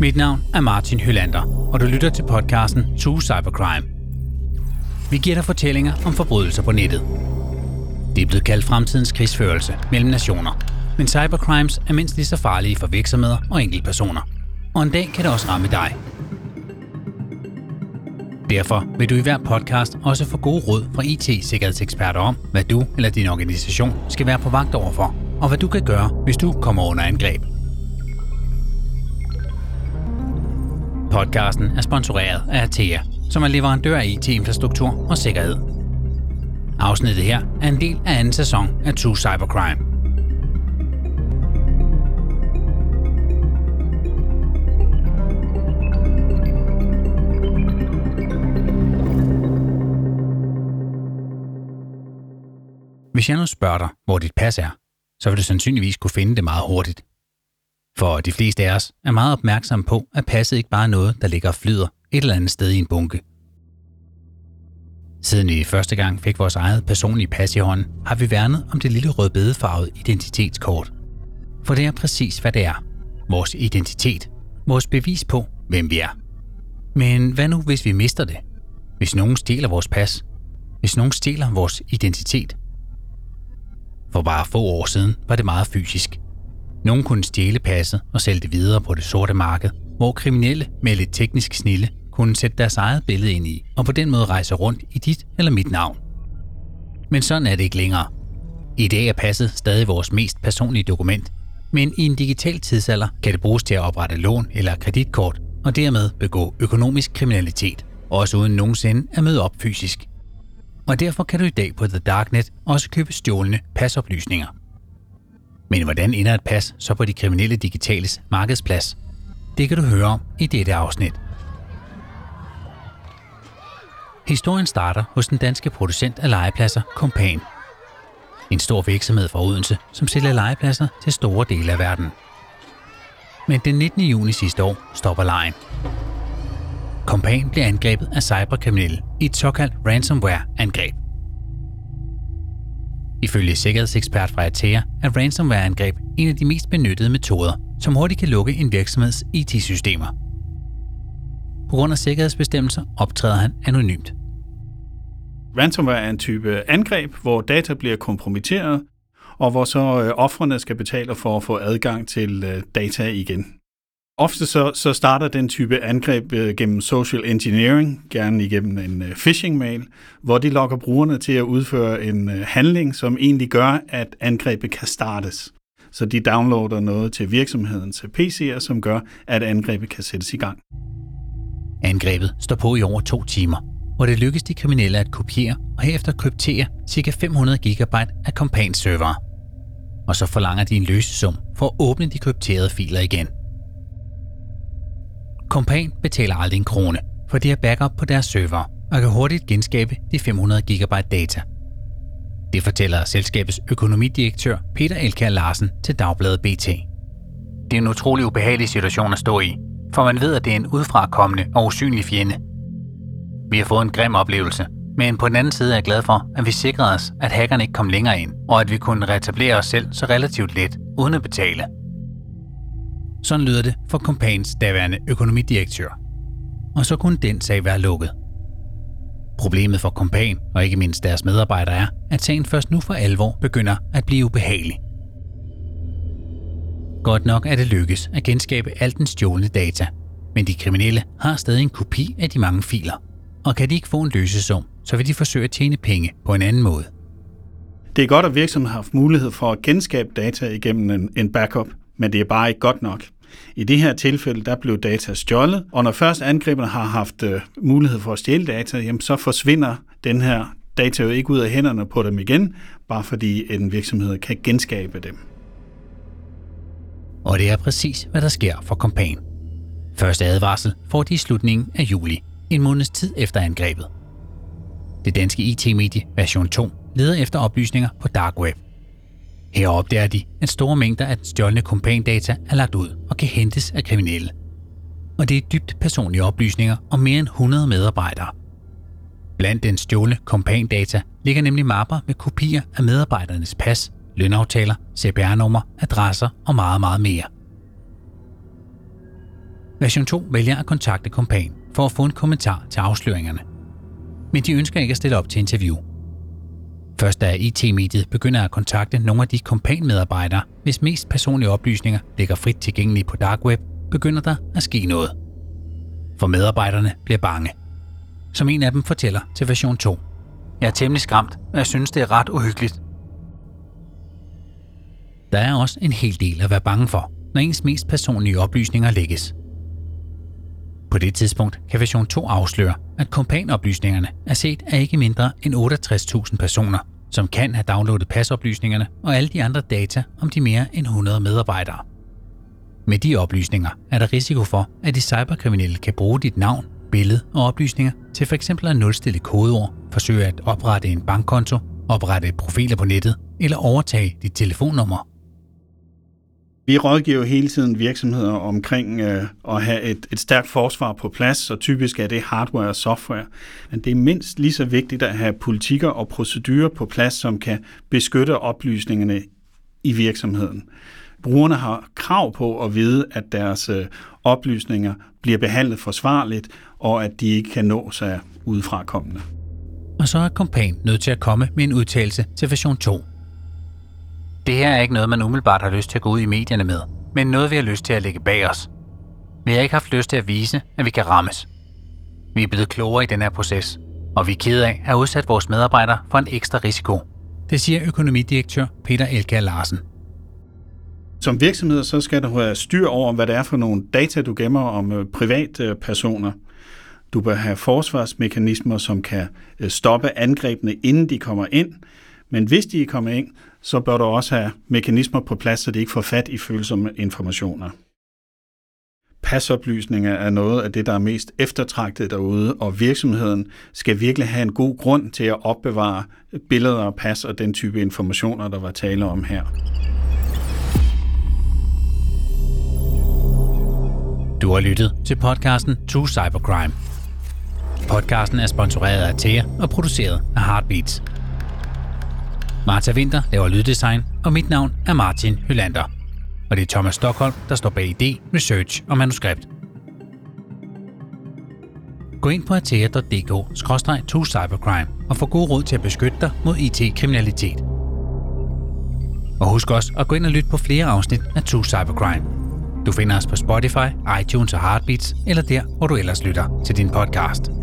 Mit navn er Martin Hylander, og du lytter til podcasten True Cybercrime. Vi giver dig fortællinger om forbrydelser på nettet. Det er blevet kaldt fremtidens krigsførelse mellem nationer, men cybercrimes er mindst lige så farlige for virksomheder og enkeltpersoner. Og en dag kan det også ramme dig. Derfor vil du i hver podcast også få gode råd fra IT-sikkerhedseksperter om, hvad du eller din organisation skal være på vagt overfor, og hvad du kan gøre, hvis du kommer under angreb. Podcasten er sponsoreret af Atea, som er leverandør af IT-infrastruktur og sikkerhed. Afsnittet her er en del af anden sæson af True Cybercrime. Hvis jeg nu spørger dig, hvor dit pas er, så vil du sandsynligvis kunne finde det meget hurtigt. For de fleste af os er meget opmærksomme på, at passet ikke bare er noget, der ligger og flyder et eller andet sted i en bunke. Siden vi første gang fik vores eget personlige pas i hånden, har vi værnet om det lille rødbedefarvede identitetskort. For det er præcis, hvad det er. Vores identitet. Vores bevis på, hvem vi er. Men hvad nu, hvis vi mister det? Hvis nogen stjæler vores pas? Hvis nogen stjæler vores identitet? For bare få år siden var det meget fysisk. Nogen kunne stjæle passet og sælge det videre på det sorte marked, hvor kriminelle med lidt teknisk snille kunne sætte deres eget billede ind i, og på den måde rejse rundt i dit eller mit navn. Men sådan er det ikke længere. I dag er passet stadig vores mest personlige dokument, men i en digital tidsalder kan det bruges til at oprette lån eller kreditkort, og dermed begå økonomisk kriminalitet, også uden nogensinde at møde op fysisk og derfor kan du i dag på The Darknet også købe stjålne pasoplysninger. Men hvordan ender et pas så på de kriminelle digitales markedsplads? Det kan du høre om i dette afsnit. Historien starter hos den danske producent af legepladser Compan. En stor virksomhed fra Odense, som sælger legepladser til store dele af verden. Men den 19. juni sidste år stopper lejen. Kompan bliver angrebet af cyberkriminelle i et såkaldt ransomware-angreb. Ifølge sikkerhedsekspert fra Atea er ransomware-angreb en af de mest benyttede metoder, som hurtigt kan lukke en virksomheds IT-systemer. På grund af sikkerhedsbestemmelser optræder han anonymt. Ransomware er en type angreb, hvor data bliver kompromitteret, og hvor så øh, offrene skal betale for at få adgang til øh, data igen. Ofte så, så starter den type angreb øh, gennem social engineering, gerne igennem en øh, phishing-mail, hvor de lokker brugerne til at udføre en øh, handling, som egentlig gør, at angrebet kan startes. Så de downloader noget til virksomhedens PC'er, som gør, at angrebet kan sættes i gang. Angrebet står på i over to timer, hvor det lykkes de kriminelle at kopiere og herefter kryptere ca. 500 GB af Compans. Og så forlanger de en løsesum for at åbne de krypterede filer igen – Kompan betaler aldrig en krone, for de har backup på deres server og kan hurtigt genskabe de 500 GB data. Det fortæller selskabets økonomidirektør Peter Elkær Larsen til Dagbladet BT. Det er en utrolig ubehagelig situation at stå i, for man ved, at det er en udfrakommende og usynlig fjende. Vi har fået en grim oplevelse, men på den anden side er jeg glad for, at vi sikrede os, at hackerne ikke kom længere ind, og at vi kunne reetablere os selv så relativt let, uden at betale – sådan lyder det for Compans daværende økonomidirektør. Og så kunne den sag være lukket. Problemet for Compan og ikke mindst deres medarbejdere er, at sagen først nu for alvor begynder at blive ubehagelig. Godt nok er det lykkes at genskabe alt den stjålne data, men de kriminelle har stadig en kopi af de mange filer. Og kan de ikke få en løsesum, så vil de forsøge at tjene penge på en anden måde. Det er godt, at virksomheden har haft mulighed for at genskabe data igennem en, en backup, men det er bare ikke godt nok. I det her tilfælde, der blev data stjålet, og når først angriberne har haft øh, mulighed for at stjæle data, jamen, så forsvinder den her data jo ikke ud af hænderne på dem igen, bare fordi en virksomhed kan genskabe dem. Og det er præcis, hvad der sker for Compan. Første advarsel får de i slutningen af juli, en måneds tid efter angrebet. Det danske IT-medie version 2 leder efter oplysninger på Dark Web – her opdager de, at store mængder af den stjålne kompandata er lagt ud og kan hentes af kriminelle. Og det er dybt personlige oplysninger om mere end 100 medarbejdere. Blandt den stjålne kompandata ligger nemlig mapper med kopier af medarbejdernes pas, lønaftaler, CPR-nummer, adresser og meget, meget mere. Version 2 vælger at kontakte Kompan for at få en kommentar til afsløringerne. Men de ønsker ikke at stille op til interview. Først da IT-mediet begynder at kontakte nogle af de kompanmedarbejdere, hvis mest personlige oplysninger ligger frit tilgængelige på dark web, begynder der at ske noget. For medarbejderne bliver bange. Som en af dem fortæller til version 2. Jeg er temmelig skræmt, og jeg synes, det er ret uhyggeligt. Der er også en hel del at være bange for, når ens mest personlige oplysninger lægges. På det tidspunkt kan version 2 afsløre, at kompanoplysningerne er set af ikke mindre end 68.000 personer, som kan have downloadet pasoplysningerne og alle de andre data om de mere end 100 medarbejdere. Med de oplysninger er der risiko for, at de cyberkriminelle kan bruge dit navn, billede og oplysninger til f.eks. at nulstille kodeord, forsøge at oprette en bankkonto, oprette profiler på nettet eller overtage dit telefonnummer vi rådgiver hele tiden virksomheder omkring øh, at have et, et stærkt forsvar på plads, og typisk er det hardware og software. Men det er mindst lige så vigtigt at have politikker og procedurer på plads, som kan beskytte oplysningerne i virksomheden. Brugerne har krav på at vide, at deres øh, oplysninger bliver behandlet forsvarligt, og at de ikke kan nås af udefrakommende. Og så er Kompan nødt til at komme med en udtalelse til version 2 det her er ikke noget, man umiddelbart har lyst til at gå ud i medierne med, men noget, vi har lyst til at lægge bag os. Vi har ikke haft lyst til at vise, at vi kan rammes. Vi er blevet klogere i den her proces, og vi er ked af at have udsat vores medarbejdere for en ekstra risiko. Det siger økonomidirektør Peter Elke Larsen. Som virksomhed så skal du have styr over, hvad det er for nogle data, du gemmer om øh, private personer. Du bør have forsvarsmekanismer, som kan øh, stoppe angrebene, inden de kommer ind. Men hvis de kommer ind, så bør du også have mekanismer på plads, så de ikke får fat i følsomme informationer. Pasoplysninger er noget af det, der er mest eftertragtet derude, og virksomheden skal virkelig have en god grund til at opbevare billeder og pas og den type informationer, der var tale om her. Du har lyttet til podcasten To Cybercrime. Podcasten er sponsoreret af Thea og produceret af Heartbeats. Marta Winter laver lyddesign, og mit navn er Martin Hylander. Og det er Thomas Stockholm, der står bag idé, research og manuskript. Gå ind på atea.dk-cybercrime og få god råd til at beskytte dig mod IT-kriminalitet. Og husk også at gå ind og lytte på flere afsnit af 2 Cybercrime. Du finder os på Spotify, iTunes og Heartbeats, eller der, hvor du ellers lytter til din podcast.